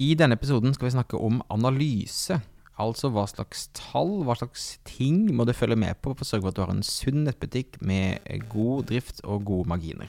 I denne episoden skal vi snakke om analyse. Altså hva slags tall, hva slags ting må du følge med på for å sørge for at du har en sunn nettbutikk med god drift og gode marginer.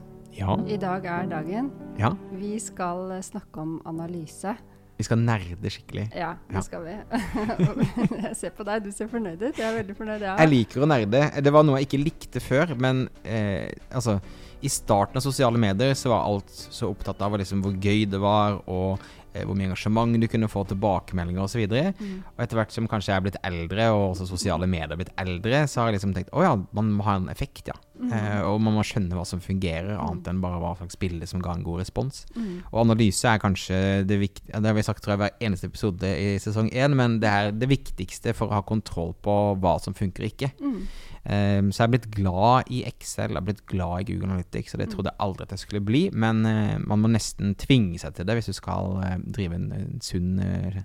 Ja. i dag er dagen. ja. Vi skal eh, snakke om analyse. Vi skal nerde skikkelig. Ja, det Ja. skal vi. jeg ser på deg, du ser fornøyd ut. Jeg er veldig fornøyd, ja. Jeg liker å nerde. Det var noe jeg ikke likte før, men eh, altså I starten av sosiale medier så var alt så opptatt av liksom hvor gøy det var, og eh, hvor mye engasjement du kunne få, tilbakemeldinger osv. Og, så Mm. og etter hvert som kanskje jeg er blitt eldre, og også sosiale medier er blitt eldre, så har jeg liksom tenkt å ja, man må ha en effekt, ja. Mm. Eh, og man må skjønne hva som fungerer, annet enn bare hva slags bilde som ga en god respons. Mm. Og analyse er kanskje det viktige Det har vi sagt tror jeg hver eneste episode i sesong én, men det er det viktigste for å ha kontroll på hva som funker og ikke. Mm. Um, så jeg har blitt glad i Excel, jeg har blitt glad i Google Analytics, og det trodde jeg aldri at jeg skulle bli. Men uh, man må nesten tvinge seg til det hvis du skal uh, drive en, en sunn, uh,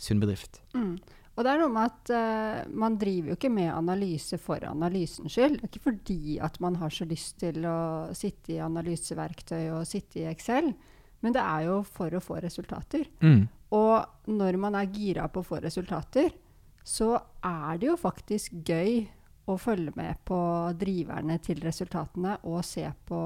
sunn bedrift. Mm. Og det er noe med at man driver jo ikke med analyse for analysens skyld. Det er ikke fordi at man har så lyst til å sitte i analyseverktøy og sitte i Excel, men det er jo for å få resultater. Mm. Og når man er gira på å få resultater, så er det jo faktisk gøy å følge med på driverne til resultatene og se på,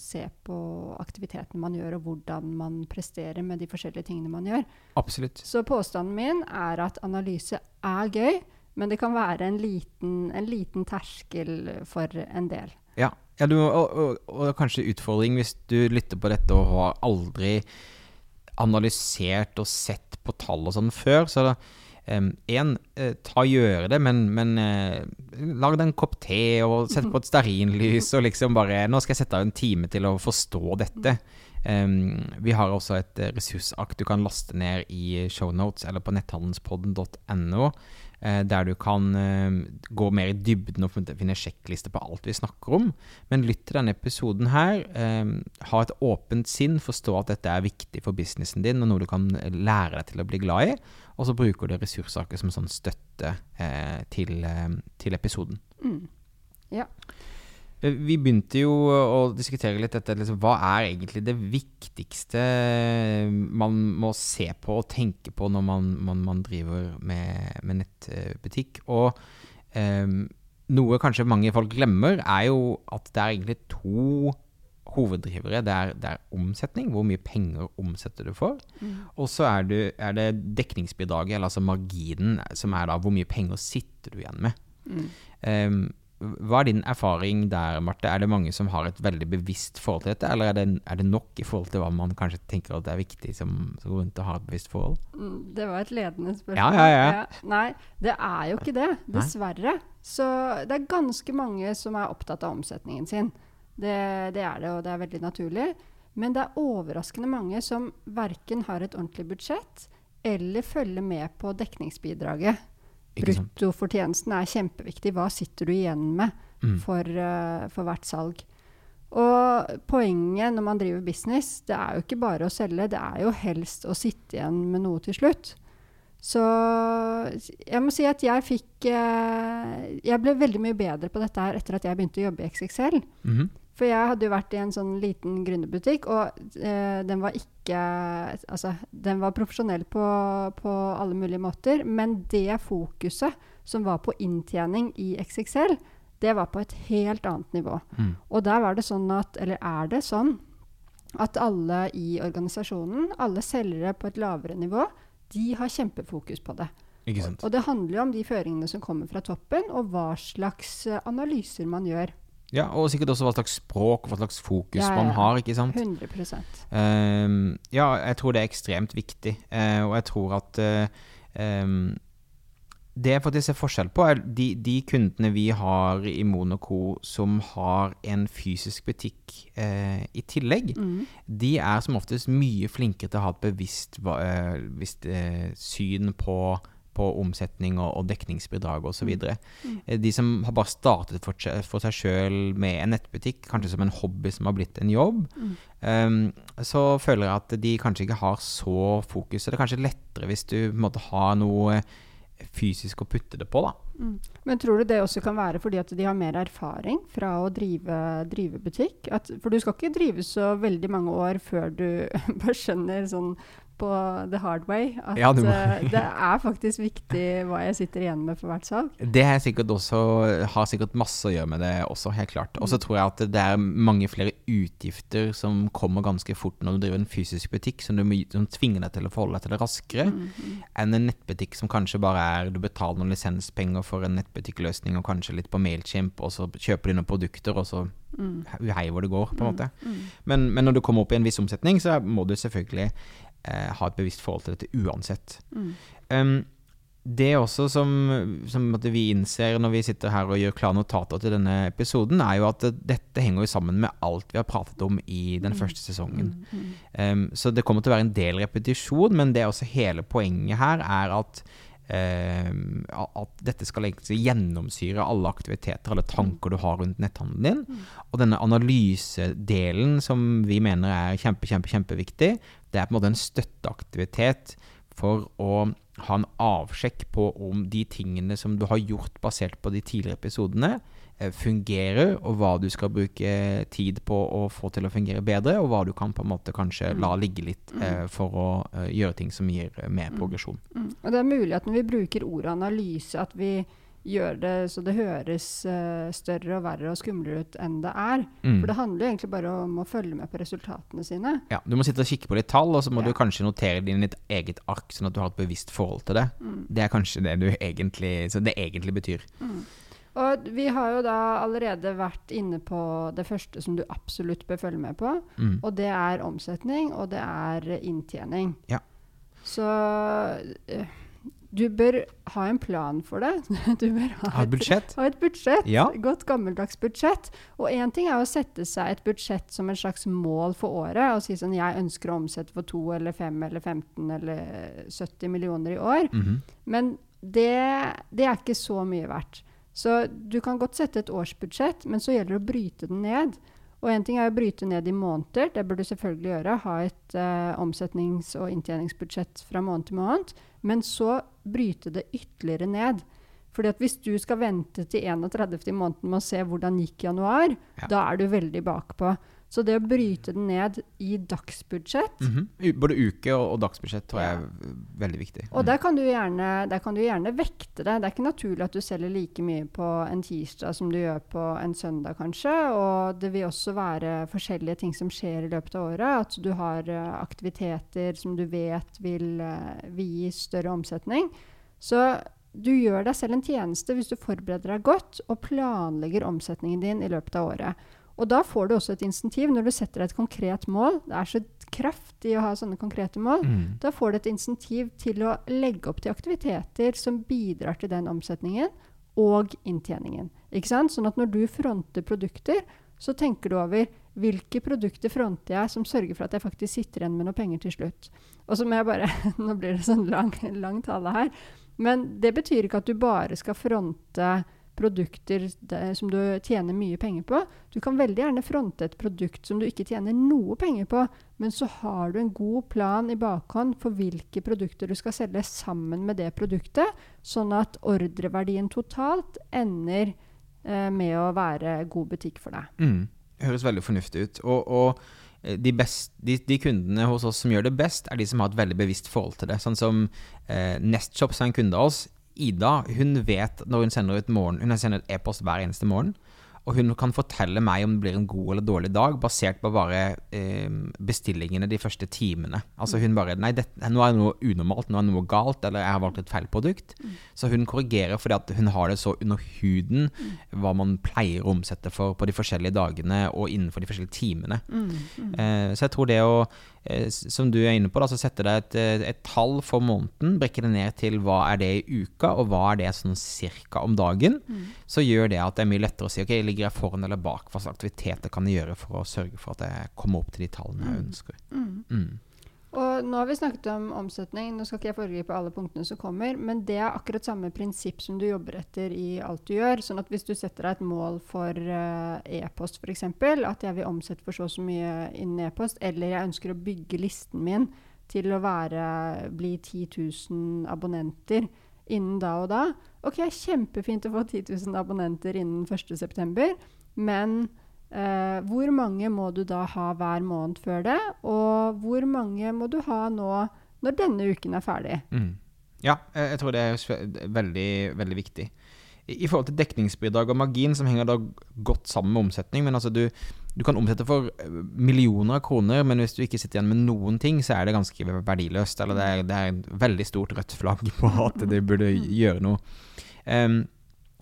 se på aktiviteten man gjør, og hvordan man presterer med de forskjellige tingene man gjør. Absolutt. Så påstanden min er at analyse er gøy, men det kan være en liten, en liten terskel for en del. Ja, ja du, og, og, og kanskje utfordring hvis du lytter på dette og har aldri analysert og sett på tall og sånn før. Så én, eh, ta og gjøre det, men, men eh, lag deg en kopp te og sett på et stearinlys og liksom bare Nå skal jeg sette av en time til å forstå dette. Um, vi har også et ressursakt ressursark du kan laste ned i shownotes eller på netthandelspodden.no. eh, der du kan eh, gå mer i dybden og finne sjekklister på alt vi snakker om. Men lytt til denne episoden her. eh, ha et åpent sinn, forstå at dette er viktig for businessen din, og noe du kan lære deg til å bli glad i. Og så bruker du ressurssaker som sånn støtte eh, til, eh, til episoden. Mm. Ja. Eh, Vi begynte jo å diskutere litt dette. Liksom, hva er egentlig det viktigste man må se på og tenke på når man, man, man driver med, med nettbutikk? Og eh, noe kanskje mange folk glemmer, er jo at det er egentlig to hoveddrivere. Det er, det er omsetning. Hvor mye penger omsetter du for? Og så er, er det dekningsbidraget, eller altså marginen, som er da hvor mye penger sitter du igjen med. Mm. Um, hva er din erfaring der, Marte? Er det mange som har et veldig bevisst forhold til dette, eller er det, er det nok i forhold til hva man kanskje tenker at det er viktig som, som går rundt og har et bevisst forhold? Mm, Det var et ledende spørsmål. Ja, ja, ja. Nei, det er jo ikke det. Dessverre. Så det er ganske mange som er opptatt av omsetningen sin. Det, det er det, og det er veldig naturlig. Men det er overraskende mange som verken har et ordentlig budsjett eller følger med på dekningsbidraget. Bruttofortjenesten er kjempeviktig. Hva sitter du igjen med Mm. for, uh, for hvert salg? Og poenget når man driver business, det er jo ikke bare å selge, det er jo helst å sitte igjen med noe til slutt. Så jeg må si at jeg fikk eh, Jeg ble veldig mye bedre på dette her etter at jeg begynte å jobbe i XXL. Mhm. For jeg hadde jo vært i en sånn liten gründerbutikk, og eh, den var ikke Altså, den var profesjonell på, på alle mulige måter, men det fokuset som var på inntjening i XXL, det var på et helt annet nivå. Mm. Og der var det sånn at, eller er det sånn, at alle i organisasjonen, alle selgere på et lavere nivå, de har kjempefokus på det. Og det handler jo om de føringene som kommer fra toppen, og hva slags eh, analyser man gjør. Ja, og sikkert også hva slags språk og hva slags fokus Ja, ja, man har, ikke sant? 100% Um, ja, jeg tror det er ekstremt viktig, uh, og jeg tror at uh, um, det jeg faktisk ser forskjell på, er de, de kundene vi har i Monaco som har en fysisk butikk eh, i tillegg, Mm. de er som oftest mye flinkere til å ha et bevisst, eh, bevisst eh, syn på, på omsetning og, og dekningsbidrag osv. Mm. Eh, De som har bare startet for, for seg sjøl med en nettbutikk, kanskje som en hobby som har blitt en jobb, Mm. um, så føler jeg at de kanskje ikke har så fokus. Så det er kanskje lettere hvis du måte har noe fysisk å putte det på, da. Mm. Men tror du det også kan være fordi at de har mer erfaring fra å drive, drive butikk? At, for du skal ikke drive så veldig mange år før du bare skjønner sånn på the hard way at Ja, du eh, det er faktisk viktig hva jeg sitter igjen med for hvert salg. Det har sikkert også, har sikkert masse å gjøre med det også, helt klart. Og så tror jeg at det er mange flere utgifter som kommer ganske fort når du driver en fysisk butikk, som, du som tvinger deg til å forholde deg til det raskere, Mm. enn en nettbutikk som kanskje bare er du betaler noen lisenspenger for en nettbutikkløsning og kanskje litt på Mailchimp, og så kjøper de noen produkter, og så Mm. hei hvor det går, på en måte. Mm. Men, men når du kommer opp i en viss omsetning, så må du selvfølgelig eh, ha et bevisst forhold til dette uansett. Mm. Um, det også som, som vi innser når vi sitter her og gjør klare notater til denne episoden, er jo at dette henger jo sammen med alt vi har pratet om i den Mm. første sesongen. Um, så det kommer til å være en del repetisjon, men det er også hele poenget her er at at dette skal egentlig gjennomsyre alle aktiviteter, alle tanker du har rundt netthandelen din. Mm. Og denne analysedelen som vi mener er kjempe, kjempe, kjempeviktig, det er på en måte en støtteaktivitet for å ha en avsjekk på om de tingene som du har gjort basert på de tidligere episodene, fungerer, og hva du skal bruke tid på å få til å fungere bedre, og hva du kan på en måte kanskje la ligge litt eh, for å eh, gjøre ting som gir eh, mer progresjon. Mm. Og det er mulig at når vi bruker ordet analyse, at vi gjør det så det høres eh, større og verre og skumlere ut enn det er. Mm. For det handler jo egentlig bare om å følge med på resultatene sine. Ja, du må sitte og kikke på litt tall, og så må Ja. du kanskje notere det inn i ditt eget ark, sånn at du har et bevisst forhold til det. Mm. Det er kanskje det du egentlig, så det egentlig betyr. Mm. Og vi har jo da allerede vært inne på det første som du absolutt bør følge med på. Mm. Og det er omsetning, og det er inntjening. Ja. Så eh, du bør ha en plan for det. Du bør ha Ha et budsjett. Ha et budsjett. Ja. Godt gammeldags budsjett. Og én ting er å sette seg et budsjett som en slags mål for året, og si sånn jeg ønsker å omsette for 2 eller 5 eller 15 eller 70 millioner i år. Mhm. Men det, det er ikke så mye verdt. Så du kan godt sette et årsbudsjett, men så gjelder det å bryte den ned. Og én ting er å bryte ned i måneder, det bør du selvfølgelig gjøre. Ha et uh, omsetnings- og inntjeningsbudsjett fra måned til måned. Men så bryte det ytterligere ned. Fordi at hvis du skal vente til 31. i måneden med å se hvordan gikk januar, Ja. da er du veldig bakpå. Så det å bryte den ned i dagsbudsjett mm -hmm. Både uke og, og dagsbudsjett tror jeg Ja. er veldig viktig. Og Mm. der kan, du gjerne, der kan du gjerne vekte det. Det er ikke naturlig at du selger like mye på en tirsdag som du gjør på en søndag, kanskje. Og det vil også være forskjellige ting som skjer i løpet av året. At du har eh, aktiviteter som du vet vil, eh, vil gi større omsetning. Så du gjør deg selv en tjeneste hvis du forbereder deg godt og planlegger omsetningen din i løpet av året. Og da får du også et insentiv når du setter deg et konkret mål. Det er så kraftig å ha sånne konkrete mål. Mm. Da får du et insentiv til å legge opp til aktiviteter som bidrar til den omsetningen og inntjeningen. Ikke sant? Sånn at når du fronter produkter, så tenker du over hvilke produkter fronter jeg som sørger for at jeg faktisk sitter igjen med noe penger til slutt. Og så må jeg bare Nå blir det sånn lang, lang tale her. Men det betyr ikke at du bare skal fronte produkter som du tjener mye penger på. Du kan veldig gjerne fronte et produkt som du ikke tjener noe penger på, men så har du en god plan i bakhånd for hvilke produkter du skal selge sammen med det produktet, sånn at ordreverdien totalt ender eh, med å være god butikk for deg. Mm. Høres veldig fornuftig ut. Og, og eh, de, best, de, de kundene hos oss som gjør det best, er de som har et veldig bevisst forhold til det. Sånn som eh, Nestshop, som er en kunde av oss. Ida hun vet når hun sender ut morgen, hun sender e-post hver eneste morgen, Og hun kan fortelle meg om det blir en god eller dårlig dag, basert på bare eh, bestillingene de første timene. Altså hun bare Nei, det, nå er det noe unormalt, nå er det noe galt, eller jeg har valgt et feil produkt. Så hun korrigerer fordi at hun har det så under huden hva man pleier å omsette for på de forskjellige dagene og innenfor de forskjellige timene. Eh, så jeg tror det å som du er inne på, da, så setter deg et, eh, et tall for måneden, brekker det ned til hva er det i uka, og hva er det sånn cirka om dagen, så gjør det at det er mye lettere å si ok, ligger jeg foran eller bak, hva slags aktiviteter kan jeg gjøre for å sørge for at jeg kommer opp til de tallene jeg ønsker. Mm. Og nå har vi snakket om omsetning. Nå skal ikke jeg foregripe alle punktene som kommer, men det er akkurat samme prinsipp som du jobber etter i alt du gjør. Sånn at hvis du setter deg et mål for uh, e-post f.eks., at jeg vil omsette for så og så mye innen e-post, eller jeg ønsker å bygge listen min til å være, bli 10 000 abonnenter innen da og da. Ok, kjempefint å få 10 000 abonnenter innen 1.9., men Eh, hvor mange må du da ha hver måned før det? Og hvor mange må du ha nå når denne uken er ferdig? Mm. Ja, jeg jeg tror det er veldig, veldig viktig. I, forhold til dekningsbidrag og margin, som henger da godt sammen med omsetning Men altså du, du kan omsette for eh, millioner av kroner, men hvis du ikke sitter igjen med noen ting, så er det ganske verdiløst. Eller det er, det er et veldig stort rødt flagg på at du burde gjøre noe. Um,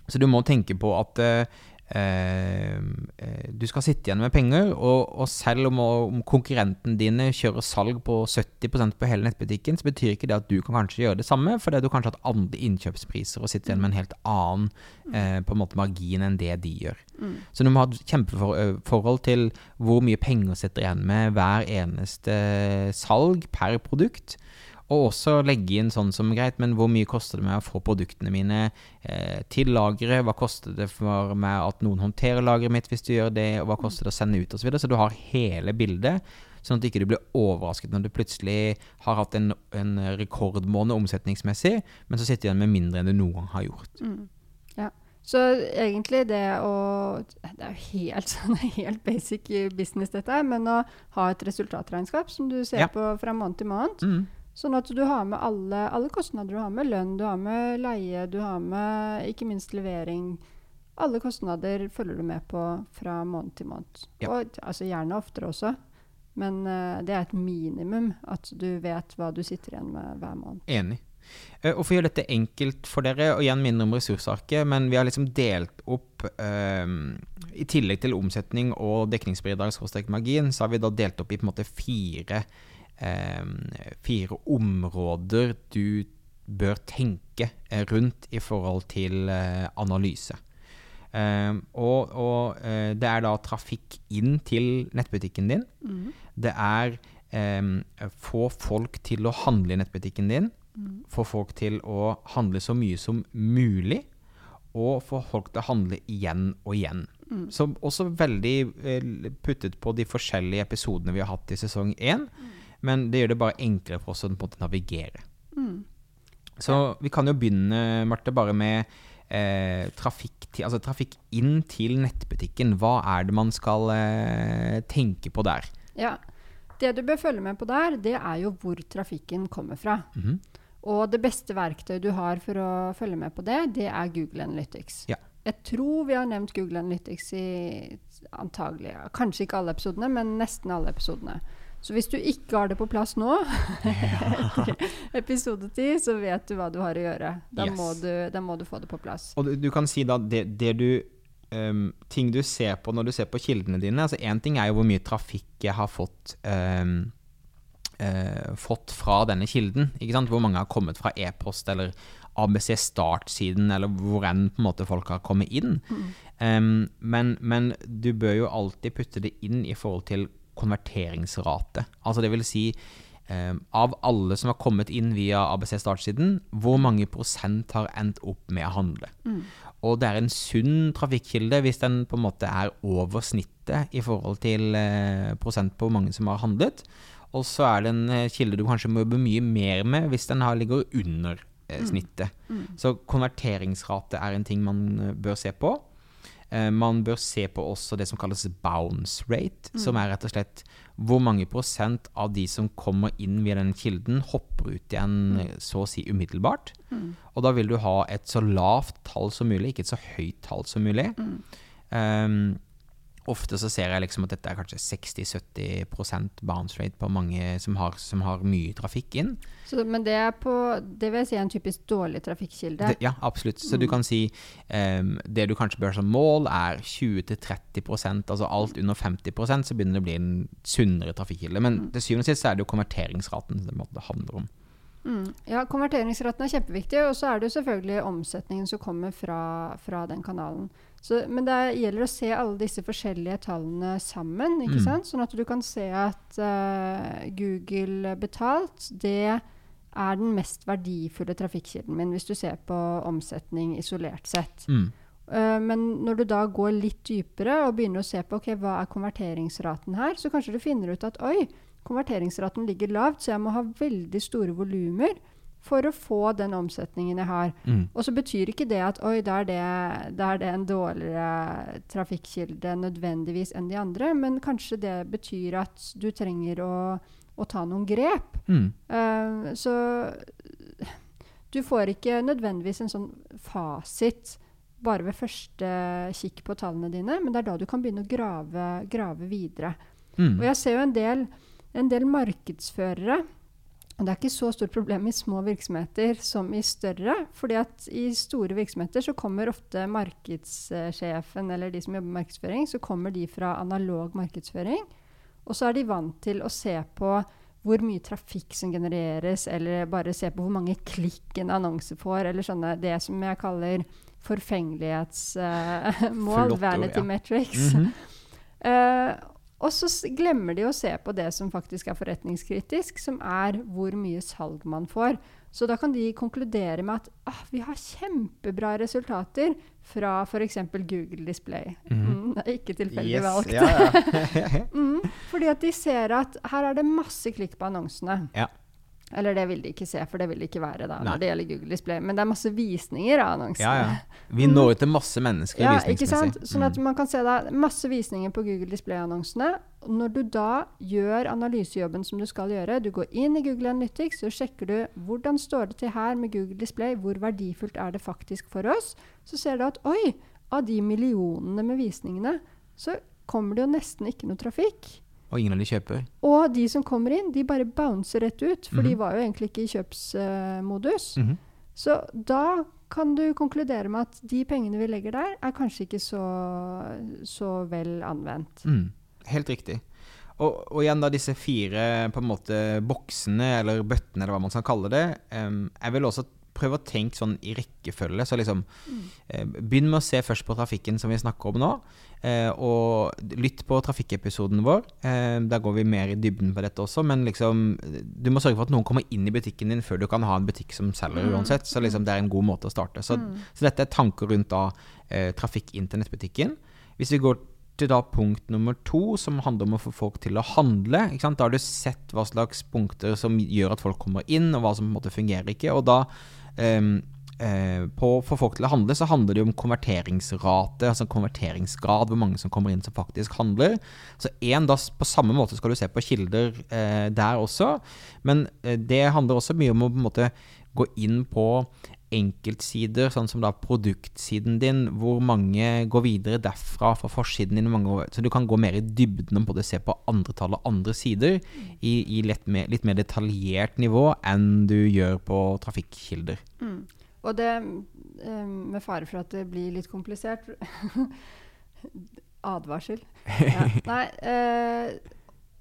så du må tenke på at eh, eh, eh, du skal sitte igjen med penger, og, og selv om, om konkurrenten dine kjører salg på 70% på hele nettbutikken, så betyr ikke det at du kan kanskje gjøre det samme, fordi du kanskje har hatt andre innkjøpspriser og sitter igjen med en helt annen eh, på en måte margin enn det de gjør. Mm. Så du må ha et kjempeforhold til hvor mye penger sitter igjen med hver eneste salg per produkt. Og også legge inn sånn som greit, men hvor mye koster det meg å få produktene mine eh, til lageret? Hva koster det for meg at noen håndterer lageret mitt hvis du gjør det? Og hva koster det å sende ut osv.? Så, videre. så du har hele bildet, sånn at du ikke blir overrasket når du plutselig har hatt en, en rekordmåned omsetningsmessig, men så sitter du igjen med mindre enn du noen gang har gjort. Mm. Ja. Så egentlig det å Det er jo helt, sånn, helt basic business, dette men å ha et resultatregnskap som du ser Ja. på fra måned til måned. Mm. Sånn at du har med alle, alle kostnader. Du har med lønn, du har med leie, du har med ikke minst levering. Alle kostnader følger du med på fra måned til måned. Ja. Og altså, gjerne oftere også. Men uh, det er et minimum at du vet hva du sitter igjen med hver måned. Enig. Uh, Og for å gjøre dette enkelt for dere, og igjen minne om ressursarket, men vi har liksom delt opp uh, I tillegg til omsetning og dekningsbidrag så har vi da delt opp i på en måte fire Fire områder du bør tenke eh, rundt i forhold til eh, analyse. Eh, og og eh, det er da trafikk inn til nettbutikken din. Mm. Det er eh, få folk til å handle i nettbutikken din. Mm. Få folk til å handle så mye som mulig. Og få folk til å handle igjen og igjen. Mm. Som også veldig puttet på de forskjellige episodene vi har hatt i sesong én. Men det gjør det bare enklere for oss å på en måte navigere. Mm. Så vi kan jo begynne, Marte, bare med eh, trafikk, til, altså trafikk inn til nettbutikken. Hva er det man skal eh, tenke på der? Ja. Det du bør følge med på der, det er jo hvor trafikken kommer fra. Mhm. Og det beste verktøyet du har for å følge med på det, det er Google Analytics. Ja. Jeg tror vi har nevnt Google Analytics i antagelig, kanskje ikke alle episodene, men nesten alle episodene. Så hvis du ikke har det på plass nå, episode 10, så vet du hva du har å gjøre. Da, Yes. må, du, da må du få det på plass. Og du, du kan si da det, det du um, Ting du ser på når du ser på kildene dine. Altså Én ting er jo hvor mye trafikk jeg har fått um, uh, Fått fra denne kilden. Ikke sant? Hvor mange har kommet fra e-post eller ABC Start-siden, eller hvor enn på en måte folk har kommet inn. Ehm, men, men du bør jo alltid putte det inn i forhold til konverteringsrate. Altså det vil si eh, av alle som har kommet inn via ABC Start-siden, hvor mange prosent har endt opp med å handle? Og det er en sunn trafikkilde hvis den på en måte er over snittet i forhold til eh, prosent på hvor mange som har handlet. Og så er det en eh, kilde du kanskje må jobbe mye mer med hvis den har, ligger under eh, snittet. Så konverteringsrate er en ting man eh, bør se på. Eh, man bør se på også det som kalles bounce rate, som er rett og slett hvor mange prosent av de som kommer inn via den kilden, hopper ut igjen mm. så å si umiddelbart. Og da vil du ha et så lavt tall som mulig, ikke et så høyt tall som mulig. Um, ofte så ser jeg liksom at dette er kanskje 60-70% bounce rate på mange som har, som har mye trafikk inn. Så, men det er på Det vil jeg si er en typisk dårlig trafikkilde? Det, ja, absolutt. Så du kan si um, det du kanskje bør som mål, er 20-30% altså alt under 50% så begynner det å bli en sunnere trafikkilde. Men mm. til syvende og sist er det jo konverteringsraten som det handler om. Mm. Ja, konverteringsraten er kjempeviktig, og så er det jo selvfølgelig omsetningen som kommer fra, fra den kanalen. Så, men det gjelder å se alle disse forskjellige tallene sammen, ikke mm. sant? sånn at du kan se at uh, Google betalt, det er den mest verdifulle trafikkilden min, hvis du ser på omsetning isolert sett. Mm. Uh, men når du da går litt dypere og begynner å se på okay, hva er konverteringsraten her, så kanskje du finner ut at oi, konverteringsraten ligger lavt, så jeg må ha veldig store volumer for å få den omsetningen jeg har. Mm. Og så betyr ikke det at oi, da er det, da er det en dårligere trafikkilde nødvendigvis enn de andre, men kanskje det betyr at du trenger å, å ta noen grep. Mm. Uh, så du får ikke nødvendigvis en sånn fasit bare ved første kikk på tallene dine, men det er da du kan begynne å grave, grave videre. Mm. Og jeg ser jo en del en del markedsførere og Det er ikke så stort problem i små virksomheter som i større. fordi at I store virksomheter så kommer ofte markedssjefen eller de som jobber med markedsføring, så kommer de fra analog markedsføring. Og så er de vant til å se på hvor mye trafikk som genereres, eller bare se på hvor mange klikk en annonse får, eller sånne, det som jeg kaller forfengelighetsmål, uh, vanity ja. metrics. Mm -hmm. uh, og så glemmer de å se på det som faktisk er forretningskritisk, som er hvor mye salg man får. Så da kan de konkludere med at ah, vi har kjempebra resultater fra f.eks. Google Display. Mm. Mm, det er ikke tilfeldig yes, valgt. Ja, ja. mm, fordi at de ser at her er det masse klikk på annonsene. Ja. Eller det vil de ikke se, for det vil det ikke være da, når det gjelder Google Display. Men det er masse visninger av annonsene. Ja, ja. Vi når ut til masse mennesker ja, ikke sant? Sånn at mm. man kan se da masse visninger på Google Display-annonsene. Når du da gjør analysejobben som du skal gjøre, du går inn i Google Analytics, så sjekker du hvordan står det til her med Google Display, hvor verdifullt er det faktisk for oss, så ser du at oi, av de millionene med visningene, så kommer det jo nesten ikke noe trafikk. Og ingen av de kjøper? Og de som kommer inn, de bare bouncer rett ut. For mm -hmm. de mhm. var jo egentlig ikke i kjøpsmodus. Uh, mm -hmm. Så da kan du konkludere med at de pengene vi legger der, er kanskje ikke så, så vel anvendt. Mm. Helt riktig. Og, og, igjen da disse fire på en måte boksene, eller bøttene, eller hva man skal kalle det. Um, jeg vil også prøve å tenke sånn i rekkefølge. Så liksom mm. eh, Begynn med å se først på trafikken som vi snakker om nå. Eh, og lytt på trafikkepisoden vår. Eh, der går vi mer i dybden på dette også. Men liksom du må sørge for at noen kommer inn i butikken din før du kan ha en butikk som selger mm. uansett. Så liksom det er en god måte å starte. Så, mm. så dette er tanker rundt da eh, trafikk inn til nettbutikken. Hvis vi går til da punkt nummer to, som handler om å få folk til å handle. Da har du sett hva slags punkter som gjør at folk kommer inn, og hva som på en måte fungerer ikke. Og da på For folk til å handle, så handler det om konverteringsrate, altså konverteringsgrad, hvor mange som kommer inn som faktisk handler. Så en, da, På samme måte skal du se på kilder uh, der også, men uh, det handler også mye om å på en måte gå inn på enkeltsider, sånn som da produktsiden din, hvor mange går videre derfra fra forsiden din. Så du kan gå mer i dybden om både se på andre tall og andre sider i, i litt, mer, litt, mer, detaljert nivå enn du gjør på trafikkilder. Mm. Og det, eh, med fare for at det blir litt komplisert Advarsel. Ja. Nei, eh,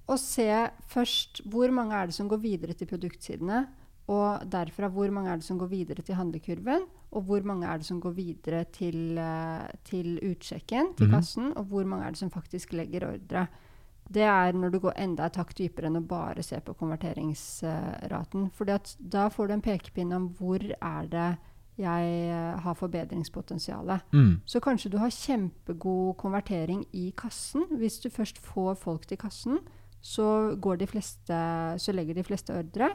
å se først hvor mange er det som går videre til produktsidene og derfra hvor mange er det som går videre til handlekurven, og hvor mange er det som går videre til, uh, til utsjekken, til mm -hmm. kassen, og hvor mange er det som faktisk legger ordre. Det er når du går enda et hakk dypere enn å bare se på konverteringsraten. For da får du en pekepinn om hvor er det jeg uh, har forbedringspotensial. Mm. Så kanskje du har kjempegod konvertering i kassen. Hvis du først får folk til kassen, så, de fleste, så legger de fleste ordre.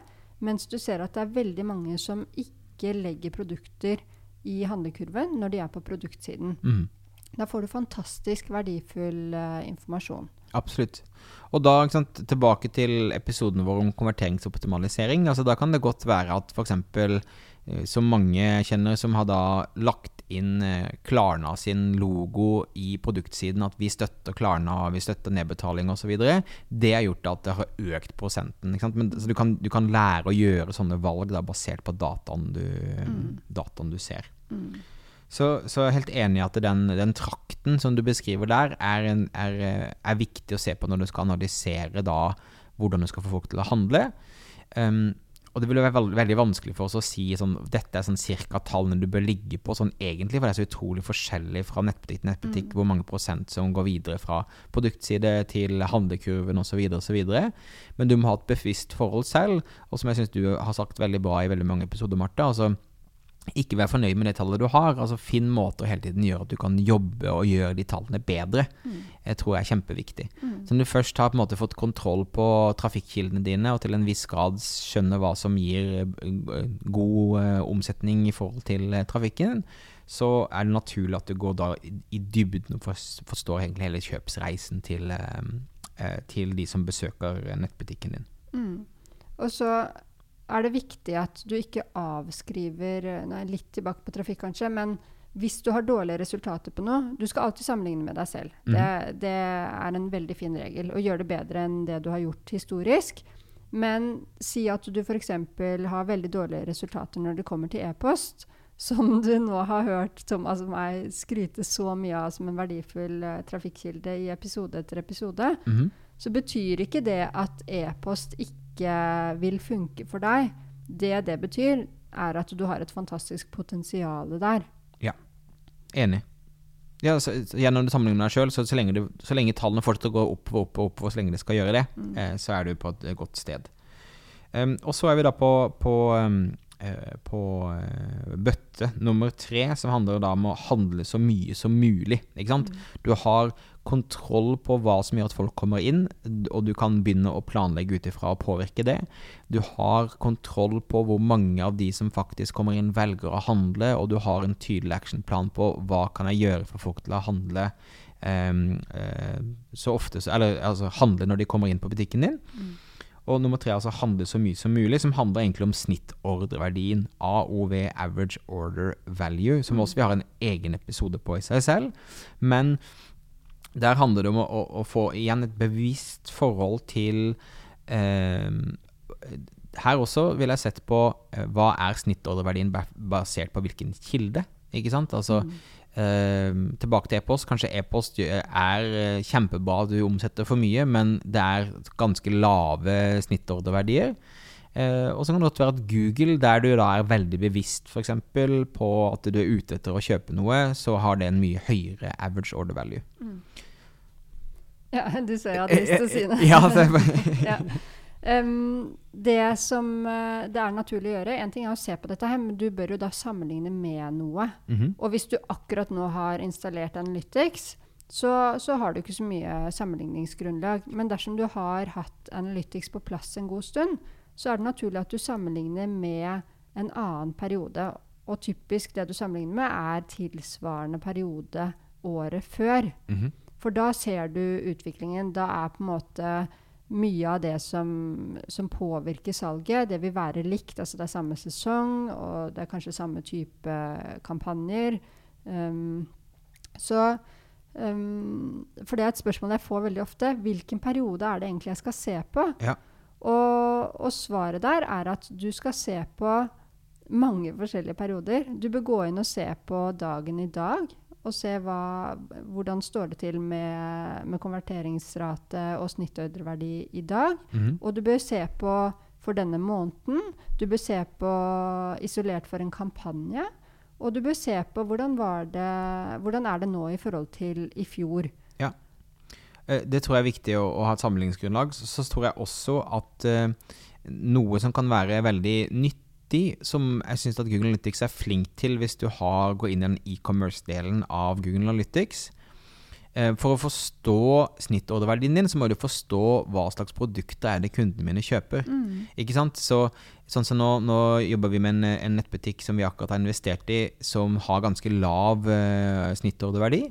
Mens du ser at det er veldig mange som ikke legger produkter i handlekurven når de er på produktsiden. Mm. Da får du fantastisk verdifull uh, informasjon. Absolutt. Og da sant, tilbake til episoden vår om konverteringsoptimalisering. Altså, da kan det godt være at f.eks. Eh, så mange kjenner som har da lagt inn eh, Klarna sin logo i produktsiden, at vi støtter Klarna, vi støtter nedbetaling osv., det har gjort at det har økt prosenten. Men, så du kan, du kan, lære å gjøre sånne valg da, basert på dataen du, mm. dataen du ser. Mm. Så, så, jeg er helt enig i at den, den, trakten som du beskriver der, er, en, er, er, viktig å se på når du skal analysere da hvordan du skal få folk til å handle. Um, og det vil være veldig, veldig, vanskelig for oss å si sånn, dette er sånn cirka tallene du bør ligge på, sånn egentlig, for det er så utrolig forskjellig fra nettbutikk til nettbutikk, mm. hvor mange prosent som går videre fra produktside til handlekurven osv. osv. Men du må ha et bevisst forhold selv, og som jeg syns du har sagt veldig bra i veldig mange episoder, Marte. altså ikke vær fornøyd med det tallet du har. altså Finn måter å hele tiden gjøre at du kan jobbe og gjøre de tallene bedre. Mm. Jeg tror det er kjempeviktig. Mm. Så når du først har på en måte fått kontroll på trafikkildene dine, og til en viss grad skjønner hva som gir eh, god uh, omsetning i forhold til uh, trafikken, så er det naturlig at du går da i, i dybden og forstår egentlig hele kjøpsreisen til, uh, til de som besøker nettbutikken din. Mm. Og så er det viktig at du ikke avskriver Nå er litt tilbake på trafikk, kanskje. Men hvis du har dårlige resultater på noe Du skal alltid sammenligne med deg selv. Mm. Det, det, er en veldig fin regel. Å gjøre det bedre enn det du har gjort historisk. Men si at du f.eks. har veldig dårlige resultater når det kommer til e-post. Som du nå har hørt Thomas og meg skryte så mye av som en verdifull uh, trafikkilde i episode etter episode. Mm. Så betyr ikke det at e-post ikke ikke vil funke for deg, det det betyr, er at du har et fantastisk potensial der. Ja. Enig. Ja, så, gjennom det sammenlignet med deg sjøl, så, så, så lenge tallene fortsetter å gå opp og opp, og opp, så lenge de skal gjøre det, mm. eh, så er du på et godt sted. Um, og så er vi da på, på um, på eh, bøtte nummer tre, som handler da om å handle så mye som mulig. Ikke sant? Mm. Du har kontroll på hva som gjør at folk kommer inn, og du kan begynne å planlegge ut ifra og påvirke det. Du har kontroll på hvor mange av de som faktisk kommer inn, velger å handle, og du har en tydelig actionplan på hva kan jeg gjøre for folk til å handle um, uh, så ofte, eller altså handle når de kommer inn på butikken din. Mm. Og nummer tre altså handle så mye som mulig, som handler egentlig om snittordreverdien. AOV, Average Order Value, som også vi har en egen episode på i seg selv. Men der handler det om å, å, få igjen et bevisst forhold til eh, Her også vil jeg sette på eh, hva er snittordreverdien basert på hvilken kilde. Ikke sant? Altså mm. Uh, tilbake til e-post. Kanskje e-post er uh, kjempebra du omsetter for mye, men det er ganske lave snittordreverdier. Uh, og så kan det godt være at Google, der du da er veldig bevisst f.eks. på at du er ute etter å kjøpe noe, så har det en mye høyere average order value. Mm. Ja, du ser jeg hadde lyst til å si det ja. Um, det som uh, det er naturlig å gjøre En ting er å se på dette, her, men du bør jo da sammenligne med noe. Mm -hmm. Og hvis du akkurat nå har installert Analytics, så, så, har du ikke så mye sammenligningsgrunnlag. Men dersom du har hatt Analytics på plass en god stund, så er det naturlig at du sammenligner med en annen periode. Og typisk det du sammenligner med, er tilsvarende periode året før. Mm -hmm. For da ser du utviklingen. Da er på en måte mye av det som, som, påvirker salget, det vil være likt. Altså det er samme sesong, og det er kanskje samme type kampanjer. Um, så um, For det er et spørsmål jeg får veldig ofte. Hvilken periode er det egentlig jeg skal se på? Ja. Og, og, svaret der er at du skal se på mange forskjellige perioder. Du bør gå inn og se på dagen i dag og se hva, hvordan står det til med, med konverteringsrate og snittordreverdi i dag. Mm. Og du bør se på for denne måneden. Du bør se på isolert for en kampanje. Og du bør se på hvordan, det, hvordan er det nå i forhold til i fjor. Ja. Eh, det tror jeg er viktig å, å ha et sammenligningsgrunnlag. Så, så, tror jeg også at uh, noe som kan være veldig nytt nyttig, som jeg syns at Google Analytics er flink til hvis du har, går inn i den e-commerce-delen av Google Analytics. Eh, for å forstå snittordreverdien din, så må du forstå hva slags produkter er det kundene mine kjøper. Mm. Ikke sant? Så, sånn som nå, nå, jobber vi med en, en, nettbutikk som vi akkurat har investert i, som har ganske lav uh, snittordreverdi.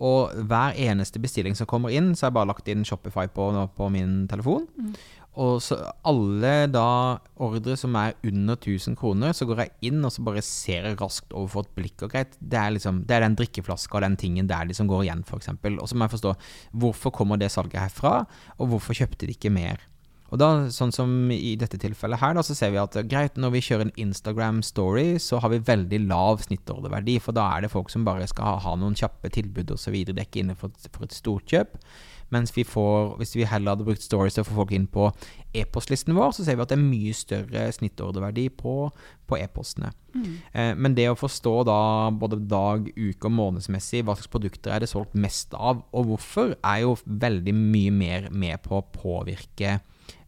Og hver eneste bestilling som kommer inn, så har jeg bare lagt inn Shopify på, på min telefon. Mm. Og så alle da ordre som er under 1000 kroner, så går jeg inn og så bare ser jeg raskt over for et blikk. Og greit, det er liksom, det er den drikkeflaska og den tingen der de som går igjen, f.eks. Og så må jeg forstå hvorfor kommer det salget herfra, og hvorfor kjøpte de ikke mer. Og da, sånn som i dette tilfellet her, da, så ser vi at greit, når vi kjører en Instagram story, så har vi veldig lav snittordreverdi, for da er det folk som bare skal ha, ha noen kjappe tilbud osv. Det er ikke inne for, for et storkjøp. Mens vi får, hvis vi heller hadde brukt stories til å få folk inn på e-postlisten vår, så ser vi at det er mye større snittordreverdi på, på e-postene. Mm. Eh, men det å forstå da både dag, uke og månedsmessig hva slags produkter er det solgt mest av, og hvorfor, er jo veldig mye mer med på å påvirke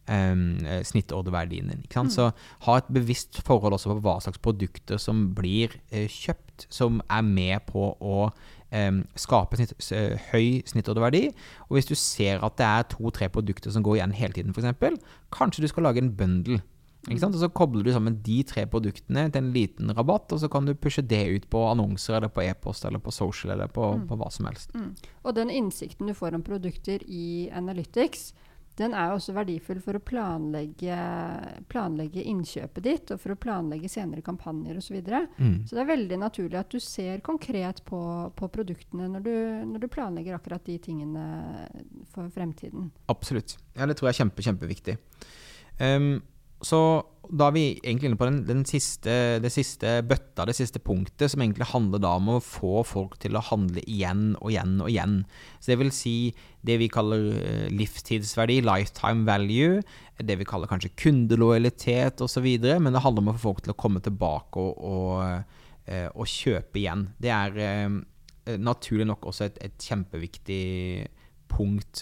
Um, snittordreverdien din. Ikke sant? Mm. Så ha et bevisst forhold også på hva slags produkter som blir uh, kjøpt, som er med på å skape snitt, uh, høy snittordreverdi. Og hvis du ser at det er to-tre produkter som går igjen hele tiden, f.eks., kanskje du skal lage en bundle. Ikke sant? Og Så kobler du sammen de tre produktene til en liten rabatt, og så kan du pushe det ut på annonser eller på e-post eller på social eller på, Mm. på hva som helst. Mm. Og den innsikten du får om produkter i Analytics, den er jo også verdifull for å planlegge, planlegge innkjøpet ditt, og for å planlegge senere kampanjer osv. Så, videre. Mm. så det er veldig naturlig at du ser konkret på, på produktene når du, når du planlegger akkurat de tingene for fremtiden. Absolutt. Ja, det tror jeg er kjempe, kjempeviktig. Ehm, så da er vi egentlig inne på den, den siste, det siste bøtta, det siste punktet, som egentlig handler da om å få folk til å handle igjen og igjen og igjen. Så det vil si det vi kaller eh, livstidsverdi, lifetime value, det vi kaller kanskje kundelojalitet osv., men det handler om å få folk til å komme tilbake og, og, eh, og kjøpe igjen. Det er eh, naturlig nok også et, et kjempeviktig punkt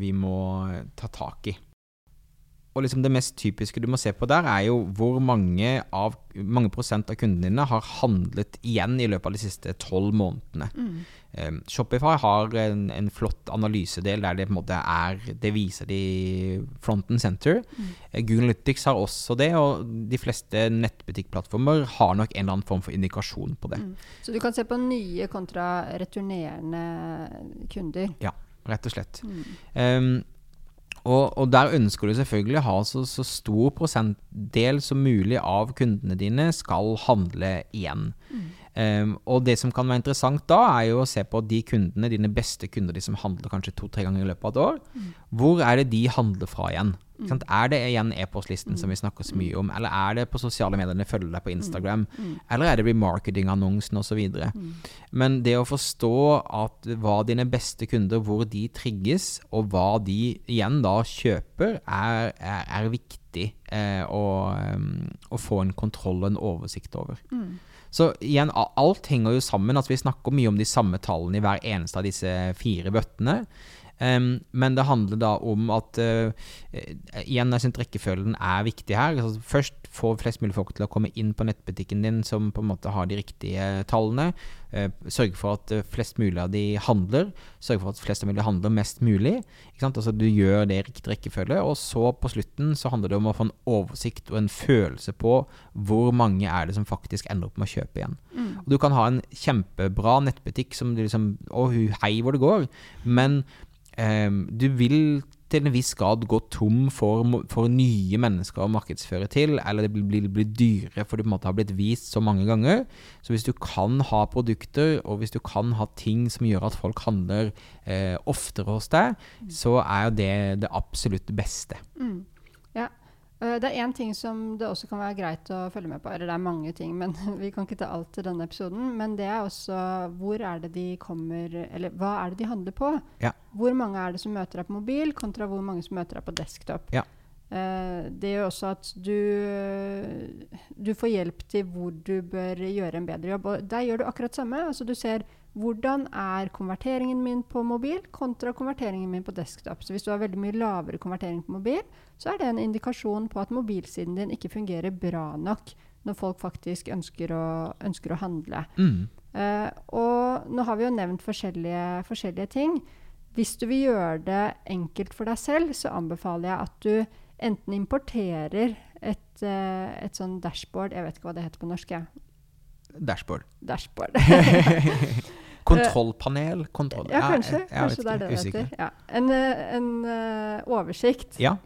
vi må ta tak i. Og liksom det mest typiske du må se på der, er jo hvor mange, av, mange prosent av kundene dine har handlet igjen i løpet av de siste tolv månedene. Eh, Shopify har en, en flott analysedel der det på en måte er Det viser de front and center. Mm. Google Analytics har også det, og de fleste nettbutikkplattformer har nok en eller annen form for indikasjon på det. Mm. Så du kan se på nye kontra returnerende kunder. Ja, Rett og slett. Mm. Um, og, og der ønsker du selvfølgelig å ha så, så stor prosentdel som mulig av kundene dine skal handle igjen. Um, og det som kan være interessant da, er jo å se på de kundene, dine beste kunder, de som handler kanskje to-tre ganger i løpet av et år. Hvor er det de handler fra igjen? Mm. Er det igjen e-postlisten som vi snakker så mye om, eller er det på sosiale medier de følger deg på Instagram, eller er det remarketing-annonsen osv.? Men det å forstå at hva dine beste kunder, hvor de trigges, og hva de igjen da kjøper, er, er, er viktig eh, å, um, å få en kontroll og en oversikt over. Mm. Så igjen, alt henger jo sammen. Altså, vi snakker mye om de samme tallene i hver eneste av disse fire bøttene. Em, men det handler da om at eh, Igjen, jeg synes rekkefølgen er viktig her. Altså, først få flest mulig folk til å komme inn på nettbutikken din som på en måte har de riktige tallene. Uh, sørge for at flest mulig av de handler. Sørge for at flest mulig handler mest mulig. Altså, du gjør det i riktig rekkefølge. Og så på slutten så handler det om å få en oversikt og en følelse på hvor mange er det som faktisk ender opp med å kjøpe igjen. Mm. Og du kan ha en kjempebra nettbutikk som du liksom Å, hei hvor det går. Men du vil til en viss grad gå tom for, for nye mennesker å markedsføre til, eller det blir, blir, dyrere for du på en måte har blitt vist så mange ganger. Så hvis du kan ha produkter, og hvis du kan ha ting som gjør at folk handler eh, oftere hos deg, så er jo det det absolutt beste. Mm. Eh, Det er én ting som det også kan være greit å følge med på. Eller det er mange ting, men vi kan ikke ta alt i denne episoden. Men det er også hvor er det de kommer Eller hva er det de handler på? Ja. Hvor mange er det som møter deg på mobil, kontra hvor mange som møter deg på desktop? Ja. Eh, det gjør også at du, du får hjelp til hvor du bør gjøre en bedre jobb. Og der gjør du akkurat samme. Altså du ser hvordan er konverteringen min på mobil kontra konverteringen min på desktop. Så hvis du har veldig mye lavere konvertering på mobil, så er det en indikasjon på at mobilsiden din ikke fungerer bra nok når folk faktisk ønsker å, ønsker å handle. Mm. Uh, og nå har vi jo nevnt forskjellige, forskjellige ting. Hvis du vil gjøre det enkelt for deg selv, så anbefaler jeg at du enten importerer et, eh, et sånn dashboard Jeg vet ikke hva det heter på norsk. Dashboard. Dashboard. Kontrollpanel? Kontroll. ja, kanskje. jeg kanskje det er det det heter. Ja. En, eh, en uh, oversikt Ja.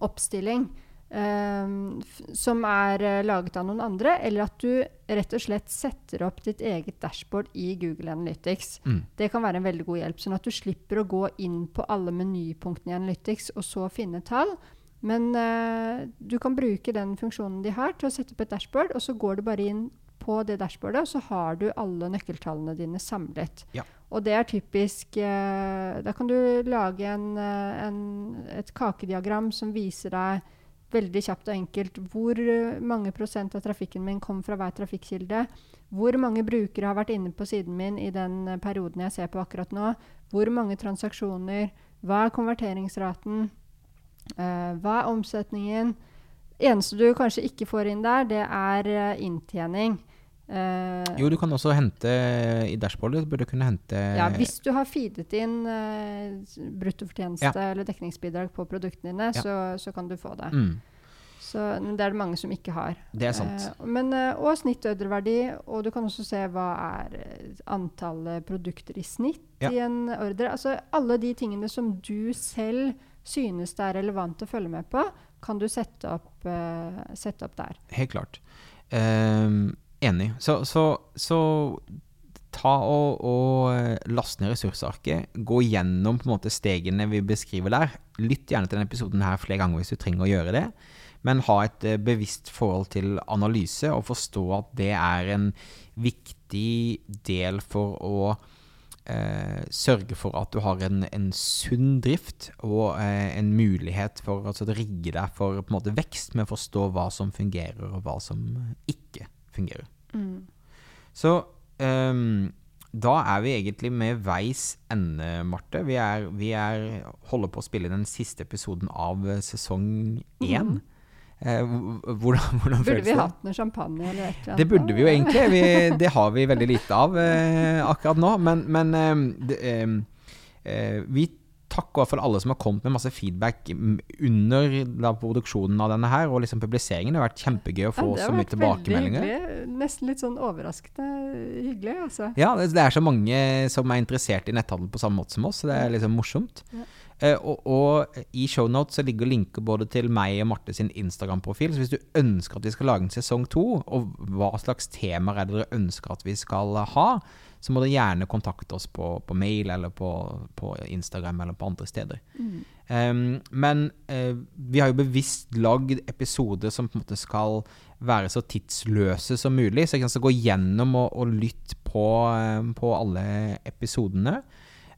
oppstilling Um, som er eh, laget av noen andre, eller at du rett og slett setter opp ditt eget dashboard i Google Analytics. Mm. Det kan være en veldig god hjelp, sånn at du slipper å gå inn på alle menypunktene i Analytics og så finne tall. Men uh, du kan bruke den funksjonen de har til å sette opp et dashboard, og så går du bare inn på det dashboardet, og så har du alle nøkkeltallene dine samlet. Ja. Og det er typisk eh, Da kan du lage en, eh, en, et kakediagram som viser deg veldig kjapt og enkelt hvor eh, mange prosent av trafikken min kom fra hver trafikkilde. Hvor mange brukere har vært inne på siden min i den eh, perioden jeg ser på akkurat nå. Hvor mange transaksjoner. Hva er konverteringsraten? Eh, hva er omsetningen? Eneste du kanskje ikke får inn der, det er inntjening. Eh, Jo, du kan også hente i dashbordet. Burde kunne hente ja, hvis du har feedet inn uh, bruttofortjeneste Ja. eller dekningsbidrag på produktene dine, Ja. så, så kan du få det. mm, Så det er det mange som ikke har. Det er sant. Uh, men, eh, og snittordreverdi, og du kan også se hva er eh, antallet produkter i snitt Ja. i en ordre. Altså alle de tingene som du selv synes det er relevant å følge med på, kan du sette opp, eh, sette opp der. Helt klart. Ehm, enig. Så, så, så ta og, og eh, last ned ressursarket. Gå gjennom på en måte stegene vi beskriver der. Lytt gjerne til denne episoden her flere ganger hvis du trenger å gjøre det. Men ha et eh, bevisst forhold til analyse, og forstå at det er en viktig del for å eh, sørge for at du har en, en sunn drift og eh, en mulighet for altså, å rigge deg for måte, vekst med å forstå hva som fungerer og hva som ikke fungerer. Så um, da er vi egentlig med veis ende, Marte. Vi, er, vi er, holder på å spille den siste episoden av eh, sesong én. Eh, h- hvordan hvordan Burde vi hatt noe champagne eller et eller annet? Det burde vi jo egentlig. Vi, det har vi veldig lite av eh, akkurat nå. Men, men eh, det, eh, eh, vi takker for alle som har kommet med masse feedback under da, produksjonen av denne her, og liksom publiseringen. Det har vært kjempegøy å få Ja, så mye tilbakemeldinger. hyggelig. Nesten litt sånn overraskende hyggelig, altså. Ja, det, det er så mange som er interessert i netthandel på samme måte som oss, så det er liksom morsomt. Ja. Uh, og, og i shownotes så ligger linker både til meg og Marte sin Instagram-profil, så hvis du ønsker at vi skal lage en sesong to, og hva slags temaer er det dere ønsker at vi skal ha, så må dere gjerne kontakte oss på, på mail eller på, på Instagram eller på andre steder. Um, men uh, vi har jo bevisst lagd episoder som på en måte skal være så tidsløse som mulig. Så jeg kan så gå gjennom og, og lytte på, eh, på alle episodene.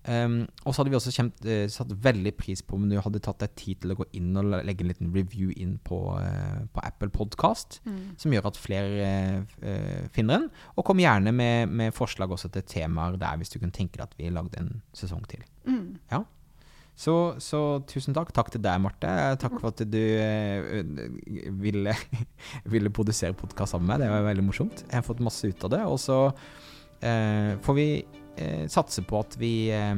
Um, og så hadde vi også kjent, uh, satt veldig pris på om du hadde tatt deg tid til å gå inn og legge en liten review inn på, uh, på Apple Podcast, som gjør at flere eh, eh, finner den. Og kom gjerne med, med forslag også til temaer der, hvis du kunne tenke deg at vi lagde en sesong til. Mm. Ja. Så, så tusen takk. Takk til deg, Marte. Takk for at du uh, ville, ville produsere podkast sammen med meg. Det var veldig morsomt. Jeg har fått masse ut av det. Og så uh, får vi eh, satse på at vi eh,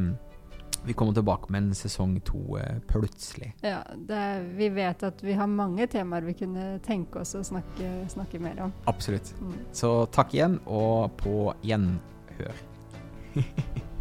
vi kommer tilbake med en sesong to eh, plutselig. Ja, er, Vi vet at vi har mange temaer vi kunne tenke oss å snakke, snakke mer om. Absolutt. Mm. Så takk igjen, og på gjenhør.